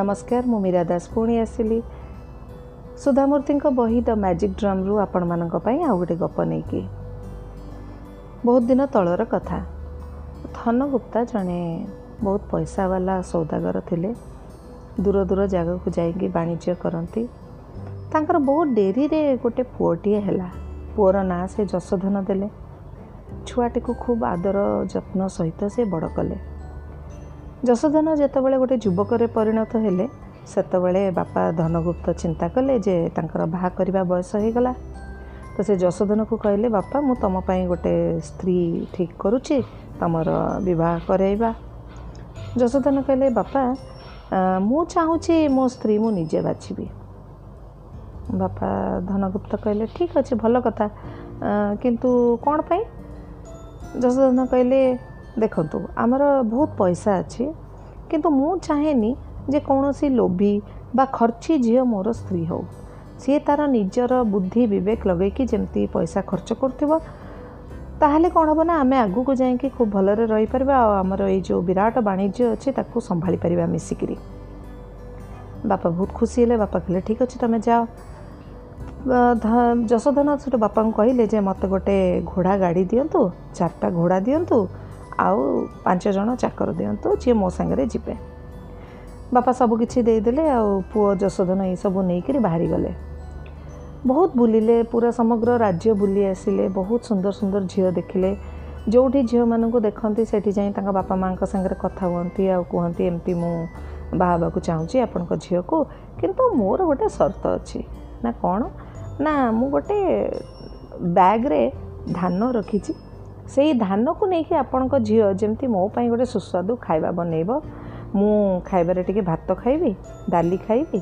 ନମସ୍କାର ମୁଁ ମୀରା ଦାସ ପୁଣି ଆସିଲି। ସୁଧାମୂର୍ତ୍ତିଙ୍କ ବହି ଦ ମ୍ୟାଜିକ୍ ଡ୍ରମ୍ରୁ ଆପଣମାନଙ୍କ ପାଇଁ ଆଉ ଗୋଟେ ଗପ ନେଇକି। ବହୁତ ଦିନ ତଳର କଥା। ଧନଗୁପ୍ତା ଜଣେ ବହୁତ ପଇସା ବାଲା ସୌଦାଗର ଥିଲେ। ଦୂର ଦୂର ଜାଗାକୁ ଯାଇକି ବାଣିଜ୍ୟ କରନ୍ତି। ତାଙ୍କର ବହୁତ ଡେରିରେ ଗୋଟେ ପୁଅଟିଏ ହେଲା। ପୁଅର ନାଁ ସେ ଯଶୋଧନ ଦେଲେ। ଛୁଆଟିକୁ ଖୁବ୍ ଆଦର ଯତ୍ନ ସହିତ ସେ ବଡ଼ କଲେ। ଯଶୋଧନ ଯେତେବେଳେ ଗୋଟେ ଯୁବକରେ ପରିଣତ ହେଲେ ସେତେବେଳେ ବାପା ଧନଗୁପ୍ତ ଚିନ୍ତା କଲେ ଯେ ତାଙ୍କର ବାହା କରିବା ବୟସ ହୋଇଗଲା। ତ ସେ ଯଶୋଧନକୁ କହିଲେ ବାପା ମୁଁ ତୁମ ପାଇଁ ଗୋଟେ ସ୍ତ୍ରୀ ଠିକ୍ କରୁଛି ତୁମର ବିବାହ କରାଇବା। ଯଶୋଧନ କହିଲେ ବାପା ମୁଁ ଚାହୁଁଛି ମୋ ସ୍ତ୍ରୀ ମୁଁ ନିଜେ ବାଛିବି। ବାପା ଧନଗୁପ୍ତ କହିଲେ ଠିକ୍ ଅଛି ଭଲ କଥା। କିନ୍ତୁ କ'ଣ ପାଇଁ? ଯଶୋଧନ କହିଲେ ଦେଖନ୍ତୁ ଆମର ବହୁତ ପଇସା ଅଛି କିନ୍ତୁ ମୁଁ ଚାହେଁନି ଯେ କୌଣସି ଲୋଭି ବା ଖର୍ଚ୍ଚି ଝିଅ ମୋର ସ୍ତ୍ରୀ ହେଉ। ସିଏ ତା'ର ନିଜର ବୁଦ୍ଧି ବିବେକ ଲଗେଇକି ଯେମିତି ପଇସା ଖର୍ଚ୍ଚ କରୁଥିବ ତାହେଲେ କ'ଣ ହେବ ନା ଆମେ ଆଗକୁ ଯାଇକି ଖୁବ୍ ଭଲରେ ରହିପାରିବା ଆଉ ଆମର ଏଇ ଯେଉଁ ବିରାଟ ବାଣିଜ୍ୟ ଅଛି ତାକୁ ସମ୍ଭାଳି ପାରିବା ମିଶିକିରି। ବାପା ବହୁତ ଖୁସି ହେଲେ ବାପା କହିଲେ ଠିକ୍ ଅଛି ତୁମେ ଯାଅ। ଯଶୋଧନ ସେଠୁ ବାପାଙ୍କୁ କହିଲେ ଯେ ମୋତେ ଗୋଟେ ଘୋଡ଼ା ଗାଡ଼ି ଦିଅନ୍ତୁ ଚାରିଟା ଘୋଡ଼ା ଦିଅନ୍ତୁ ଆଉ ପାଞ୍ଚ ଜଣ ଚାକର ଦିଅନ୍ତୁ ଯିଏ ମୋ ସାଙ୍ଗରେ ଯିବେ। ବାପା ସବୁ କିଛି ଦେଇଦେଲେ ଆଉ ପୁଅ ଯଶୋଧନ ଏଇସବୁ ନେଇକରି ବାହାରିଗଲେ। ବହୁତ ବୁଲିଲେ ପୁରା ସମଗ୍ର ରାଜ୍ୟ ବୁଲି ଆସିଲେ ବହୁତ ସୁନ୍ଦର ସୁନ୍ଦର ଝିଅ ଦେଖିଲେ। ଯେଉଁଠି ଝିଅମାନଙ୍କୁ ଦେଖନ୍ତି ସେଠି ଯାଇ ତାଙ୍କ ବାପା ମାଆଙ୍କ ସାଙ୍ଗରେ କଥା ହୁଅନ୍ତି ଆଉ କୁହନ୍ତି ଏମିତି ମୁଁ ବାହା ହେବାକୁ ଚାହୁଁଛି ଆପଣଙ୍କ ଝିଅକୁ କିନ୍ତୁ ମୋର ଗୋଟେ ସର୍ତ୍ତ ଅଛି। ନା କ'ଣ? ନା ମୁଁ ଗୋଟେ ବ୍ୟାଗ୍ରେ ଧାନ ରଖିଛି। ସେଇ ଧାନକୁ ନେଇକି ଆପଣଙ୍କ ଝିଅ ଯେମିତି ମୋ ପାଇଁ ଗୋଟେ ସୁସ୍ୱାଦୁ ଖାଇବା ବନେଇବ ମୁଁ ଖାଇବାରେ ଟିକେ ଭାତ ଖାଇବି ଡାଲି ଖାଇବି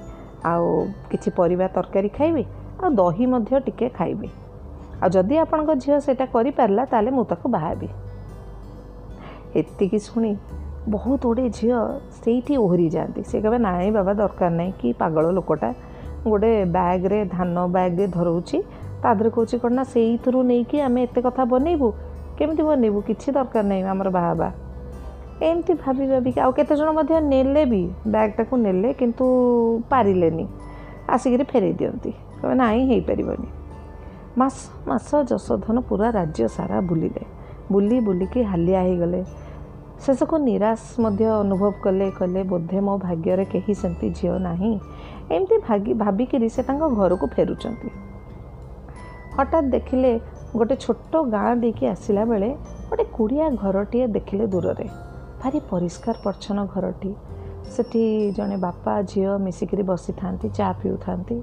ଆଉ କିଛି ପରିବା ତରକାରୀ ଖାଇବି ଆଉ ଦହି ମଧ୍ୟ ଟିକେ ଖାଇବି। ଆଉ ଯଦି ଆପଣଙ୍କ ଝିଅ ସେଇଟା କରିପାରିଲା ତାହେଲେ ମୁଁ ତାକୁ ବାହାବି ଏତିକି ଶୁଣି ବହୁତ ଗୁଡ଼ିଏ ଝିଅ ସେଇଠି ଓହରି ଯାଆନ୍ତି। ସେ କହିବେ ନାଇଁ ବାବା ଦରକାର ନାହିଁ କି ପାଗଳ ଲୋକଟା। ଗୋଟେ ବ୍ୟାଗ୍ରେ ଧାନ ବ୍ୟାଗ୍ରେ ଧରଉଛି ତା ଦେହରେ କହୁଛି କ'ଣ ନା ସେଇଥିରୁ ନେଇକି ଆମେ ଏତେ କଥା ବନେଇବୁ? କେମିତି ବନେଇବୁ କିଛି ଦରକାର ନାହିଁ ଆମର ବାହା ହେବା ଏମିତି ଭାବି ଭାବିକି ଆଉ କେତେଜଣ ମଧ୍ୟ ନେଲେ ବି ବ୍ୟାଗ୍ଟାକୁ ନେଲେ କିନ୍ତୁ ପାରିଲେନି। ଆସିକିରି ଫେରେଇ ଦିଅନ୍ତି। କହିବେ ନାଇଁ ହେଇପାରିବନି। ମାସ ମାସ ଯଶୋଧନ ପୁରା ରାଜ୍ୟ ସାରା ବୁଲିଲେ। ବୁଲି ବୁଲିକି ହାଲିଆ ହେଇଗଲେ। ଶେଷକୁ ନିରାଶ ମଧ୍ୟ ଅନୁଭବ କଲେ କହିଲେ ବୋଧେ ମୋ ଭାଗ୍ୟରେ କେହି ସେମିତି ଝିଅ ନାହିଁ। ଏମିତି ଭାଗି ଭାବିକିରି ସେ ତାଙ୍କ ଘରକୁ ଫେରୁଛନ୍ତି। ହଠାତ୍ ଦେଖିଲେ ଗୋଟେ ଛୋଟ ଗାଁ ଦେଇକି ଆସିଲା ବେଳେ ଗୋଟେ କୁଡ଼ିଆ ଘରଟିଏ ଦେଖିଲେ ଦୂରରେ। ଭାରି ପରିଷ୍କାର ପରିଚ୍ଛନ୍ନ ଘରଟି। ସେଠି ଜଣେ ବାପା ଝିଅ ମିଶିକିରି ବସିଥାନ୍ତି ଚା ପିଉଥାନ୍ତି।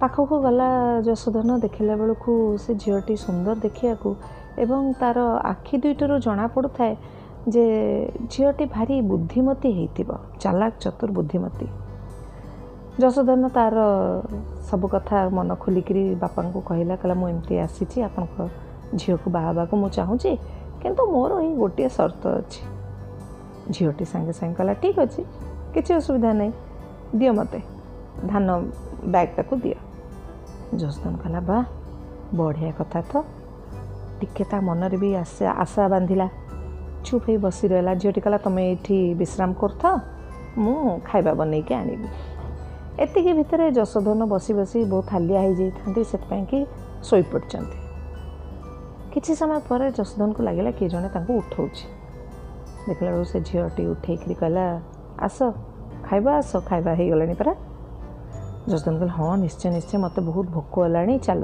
ପାଖକୁ ଗଲା ଯଶୋଧନ ଦେଖିଲା ବେଳକୁ ସେ ଝିଅଟି ସୁନ୍ଦର ଦେଖିବାକୁ ଏବଂ ତା'ର ଆଖି ଦୁଇଟିରୁ ଜଣାପଡ଼ୁଥାଏ ଯେ ଝିଅଟି ଭାରି ବୁଦ୍ଧିମତୀ ହେଇଥିବ ଚାଲାକ ଚତୁର ବୁଦ୍ଧିମତୀ। ଯଶୋଧନ ତା'ର ସବୁ କଥା ମନ ଖୋଲିକିରି ବାପାଙ୍କୁ କହିଲା କହିଲା ମୁଁ ଏମିତି ଆସିଛି ଆପଣଙ୍କ ଝିଅକୁ ବାହା ହେବାକୁ ମୁଁ ଚାହୁଁଛି କିନ୍ତୁ ମୋର ଏଇ ଗୋଟିଏ ସର୍ତ୍ତ ଅଛି। ଝିଅଟି ସାଙ୍ଗେ ସାଙ୍ଗେ କହିଲା ଠିକ୍ ଅଛି କିଛି ଅସୁବିଧା ନାହିଁ ଦିଅ ମୋତେ ଧାନ ବ୍ୟାଗ୍ଟାକୁ ଦିଅ। ଯଶୋଧନ କହିଲା ବା ବଢ଼ିଆ କଥା ତ ଟିକେ ତା ମନରେ ବି ଆଶା ଆଶା ବାନ୍ଧିଲା। ଚୁପ୍ ହେଇ ବସି ରହିଲା ଝିଅଟି କହିଲା ତୁମେ ଏଇଠି ବିଶ୍ରାମ କରୁଥାଅ ମୁଁ ଖାଇବା ବନେଇକି ଆଣିବି। ଏତିକି ଭିତରେ ଯଶୋଧନ ବସି ବସି ବହୁତ ହାଲିଆ ହେଇଯାଇଥାନ୍ତି ସେଥିପାଇଁ କି ଶୋଇପଡ଼ିଛନ୍ତି କିଛି ସମୟ ପରେ ଯଶୋଧନକୁ ଲାଗିଲା କିଏ ଜଣେ ତାଙ୍କୁ ଉଠଉଛି ଦେଖିଲା ବେଳକୁ ସେ ଝିଅଟି ଉଠେଇକିରି କହିଲା ଆସ ଖାଇବା ଆସ ଖାଇବା ହେଇଗଲାଣି ପରା। ଯଶୋଧନ କହିଲା ହଁ ନିଶ୍ଚୟ ନିଶ୍ଚୟ ମୋତେ ବହୁତ ଭୋକ ହେଲାଣି ଚାଲ।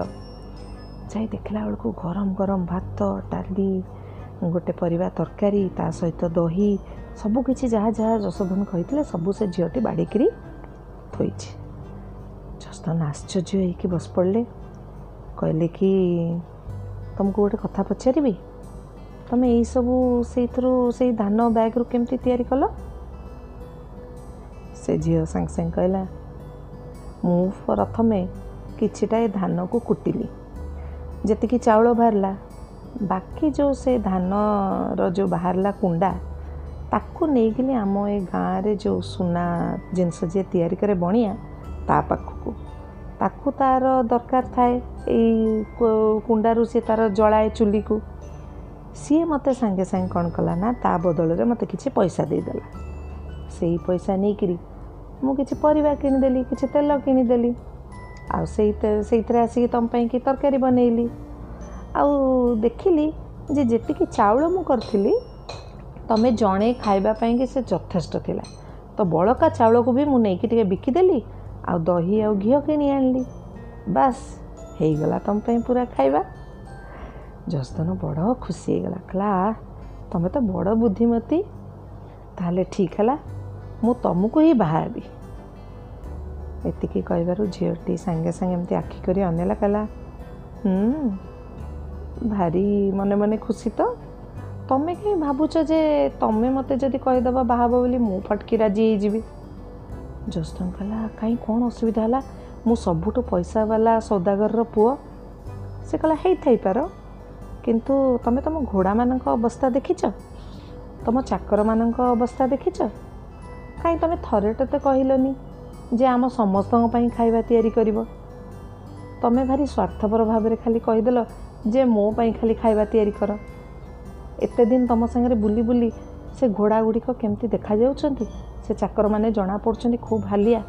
ଯାଇ ଦେଖିଲା ବେଳକୁ ଗରମ ଗରମ ଭାତ ଡାଲି ଗୋଟେ ପରିବା ତରକାରୀ ତା ସହିତ ଦହି ସବୁକିଛି ଯାହା ଯାହା ଯଶୋଧନ କହିଥିଲେ ସବୁ ସେ ଝିଅଟି ବାଡ଼ିକିରି ଥୋଇଛି ଯଶୋଧନ ଆଶ୍ଚର୍ଯ୍ୟ ହେଇକି ବସି ପଡ଼ିଲେ। କହିଲେ କି ତୁମକୁ ଗୋଟେ କଥା ପଚାରିବି? ତୁମେ ଏଇସବୁ ସେଇଥିରୁ ସେଇ ଧାନ ବ୍ୟାଗ୍ରୁ କେମିତି ତିଆରି କଲ? ସେ ଝିଅ ସାଙ୍ଗେ ସାଙ୍ଗେ କହିଲା ମୁଁ ପ୍ରଥମେ କିଛିଟା ଏ ଧାନକୁ କୁଟିଲି। ଯେତିକି ଚାଉଳ ବାହାରିଲା ବାକି ଯେଉଁ ସେ ଧାନର ଯେଉଁ ବାହାରିଲା କୁଣ୍ଡା ତାକୁ ନେଇକିନି ଆମ ଏ ଗାଁରେ ଯେଉଁ ସୁନା ଜିନିଷ ଯିଏ ତିଆରି କରେ ବଣିଆ ତା ପାଖକୁ। ତାକୁ ତା'ର ଦରକାର ଥାଏ ଏଇ କୁଣ୍ଡାରୁ ସିଏ ତା'ର ଜଳାଏ ଚୁଲିକୁ। ସିଏ ମୋତେ ସାଙ୍ଗେ ସାଙ୍ଗେ କ'ଣ କଲା ନା ତା ବଦଳରେ ମୋତେ କିଛି ପଇସା ଦେଇଦେଲା। ସେଇ ପଇସା ନେଇକିରି ମୁଁ କିଛି ପରିବା କିଣିଦେଲି କିଛି ତେଲ କିଣିଦେଲି। ଆଉ ସେଇ ସେଇଥିରେ ଆସିକି ତୁମ ପାଇଁକି ତରକାରୀ ବନେଇଲି। ଆଉ ଦେଖିଲି ଯେ ଯେତିକି ଚାଉଳ ମୁଁ କରିଥିଲି ତୁମେ ଜଣେ ଖାଇବା ପାଇଁକି ସେ ଯଥେଷ୍ଟ ଥିଲା। ତ ବଳକା ଚାଉଳକୁ ବି ମୁଁ ନେଇକି ଟିକେ ବିକିଦେଲି ଆଉ ଦହି ଆଉ ଘିଅ କିଣି ଆଣିଲି। ବାସ୍ ହେଇଗଲା ତୁମ ପାଇଁ ପୁରା ଖାଇବା। ଜସଦନ ବଡ଼ ଖୁସି ହେଇଗଲା କହିଲା ତୁମେ ତ ବଡ଼ ବୁଦ୍ଧିମତୀ। ତାହେଲେ ଠିକ୍ ହେଲା ମୁଁ ତୁମକୁ ହିଁ ବାହା ହେବି ଏତିକି କହିବାରୁ ଝିଅଟି ସାଙ୍ଗେ ସାଙ୍ଗେ ଏମିତି ଆଖି କରି ଅନେଇଲା କହିଲା ଭାରି ମନେ ମନେ ଖୁସି ତ। ତମେ କାହିଁ ଭାବୁଛ ଯେ ତମେ ମୋତେ ଯଦି କହିଦେବ ବାହା ହେବ ବୋଲି ମୁଁ ଫଟକି ରାଜି ହେଇଯିବି? ଜୋସ୍ତମ କହିଲା କାହିଁ କ'ଣ ଅସୁବିଧା ହେଲା? ମୁଁ ସବୁଠୁ ପଇସା ବାଲା ସୌଦାଗରର ପୁଅ। ସେ କହିଲା ହେଇଥାଇପାର। କିନ୍ତୁ ତୁମେ ତୁମ ଘୋଡ଼ାମାନଙ୍କ ଅବସ୍ଥା ଦେଖିଛ? ତୁମ ଚାକରମାନଙ୍କ ଅବସ୍ଥା ଦେଖିଛ? କାହିଁ ତୁମେ ଥରେଟେ ତ କହିଲନି ଯେ ଆମ ସମସ୍ତଙ୍କ ପାଇଁ ଖାଇବା ତିଆରି କରିବ? ତୁମେ ଭାରି ସ୍ୱାର୍ଥପର ଭାବରେ ଖାଲି କହିଦେଲ ଯେ ମୋ ପାଇଁ ଖାଲି ଖାଇବା ତିଆରି କର। ଏତେ ଦିନ ତୁମ ସାଙ୍ଗରେ ବୁଲି ବୁଲି ସେ ଘୋଡ଼ା ଗୁଡ଼ିକ କେମିତି ଦେଖାଯାଉଛନ୍ତି? ସେ ଚାକରମାନେ ଜଣାପଡ଼ୁଛନ୍ତି ଖୁବ୍ ହାଲିଆ।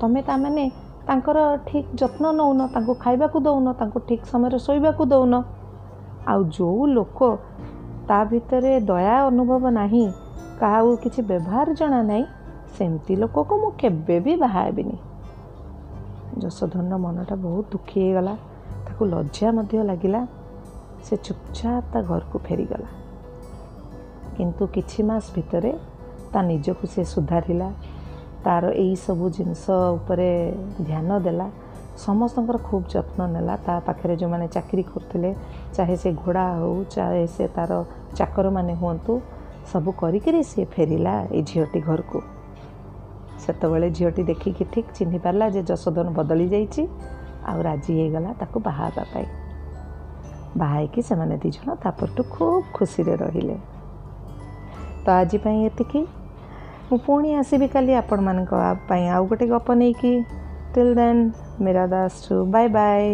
ତୁମେ ତାମାନେ ତାଙ୍କର ଠିକ୍ ଯତ୍ନ ନେଉନ ତାଙ୍କୁ ଖାଇବାକୁ ଦେଉନ ତାଙ୍କୁ ଠିକ୍ ସମୟରେ ଶୋଇବାକୁ ଦେଉନ। ଆଉ ଯେଉଁ ଲୋକ ତା ଭିତରେ ଦୟା ଅନୁଭବ ନାହିଁ କାହାକୁ କିଛି ବ୍ୟବହାର ଜଣା ନାହିଁ ସେମିତି ଲୋକକୁ ମୁଁ କେବେ ବି ବାହା ହେବିନି ଯଶୋଧନର ମନଟା ବହୁତ ଦୁଃଖୀ ହେଇଗଲା ତାକୁ ଲଜ୍ଜା ମଧ୍ୟ ଲାଗିଲା। ସେ ଚୁପଚାପ ତା ଘରକୁ ଫେରିଗଲା। କିନ୍ତୁ କିଛି ମାସ ଭିତରେ ତା ନିଜକୁ ସେ ସୁଧାରିଲା। ତା'ର ଏଇସବୁ ଜିନିଷ ଉପରେ ଧ୍ୟାନ ଦେଲା। ସମସ୍ତଙ୍କର ଖୁବ୍ ଯତ୍ନ ନେଲା। ତା ପାଖରେ ଯେଉଁମାନେ ଚାକିରି କରୁଥିଲେ ଚାହେ ସେ ଘୋଡ଼ା ହେଉ ଚାହେ ସେ ତା'ର ଚାକରମାନେ ହୁଅନ୍ତୁ ସବୁ କରିକିରି ସିଏ ଫେରିଲା ଏଇ ଝିଅଟି ଘରକୁ। ସେତେବେଳେ ଝିଅଟି ଦେଖିକି ଠିକ୍ ଚିହ୍ନି ପାରିଲା ଯେ ଯଶୋଧନ ବଦଳି ଯାଇଛି ଆଉ ରାଜି ହେଇଗଲା ତାକୁ ବାହା ହେବା ପାଇଁ। ବାହା ହେଇକି ସେମାନେ ଦୁଇ ଜଣ ତାପରଠୁ ଖୁବ୍ ଖୁସିରେ ରହିଲେ। ତ ଆଜି ପାଇଁ ଏତିକି। ମୁଁ ପୁଣି ଆସିବି କାଲି ଆପଣମାନଙ୍କ ପାଇଁ। ଆଉ ଗୋଟେ ଗପ ନେଇକି। ଟିଲ୍ ଦେନ୍ ମୀରା ଦାସଠୁ ବାଏ ବାଏ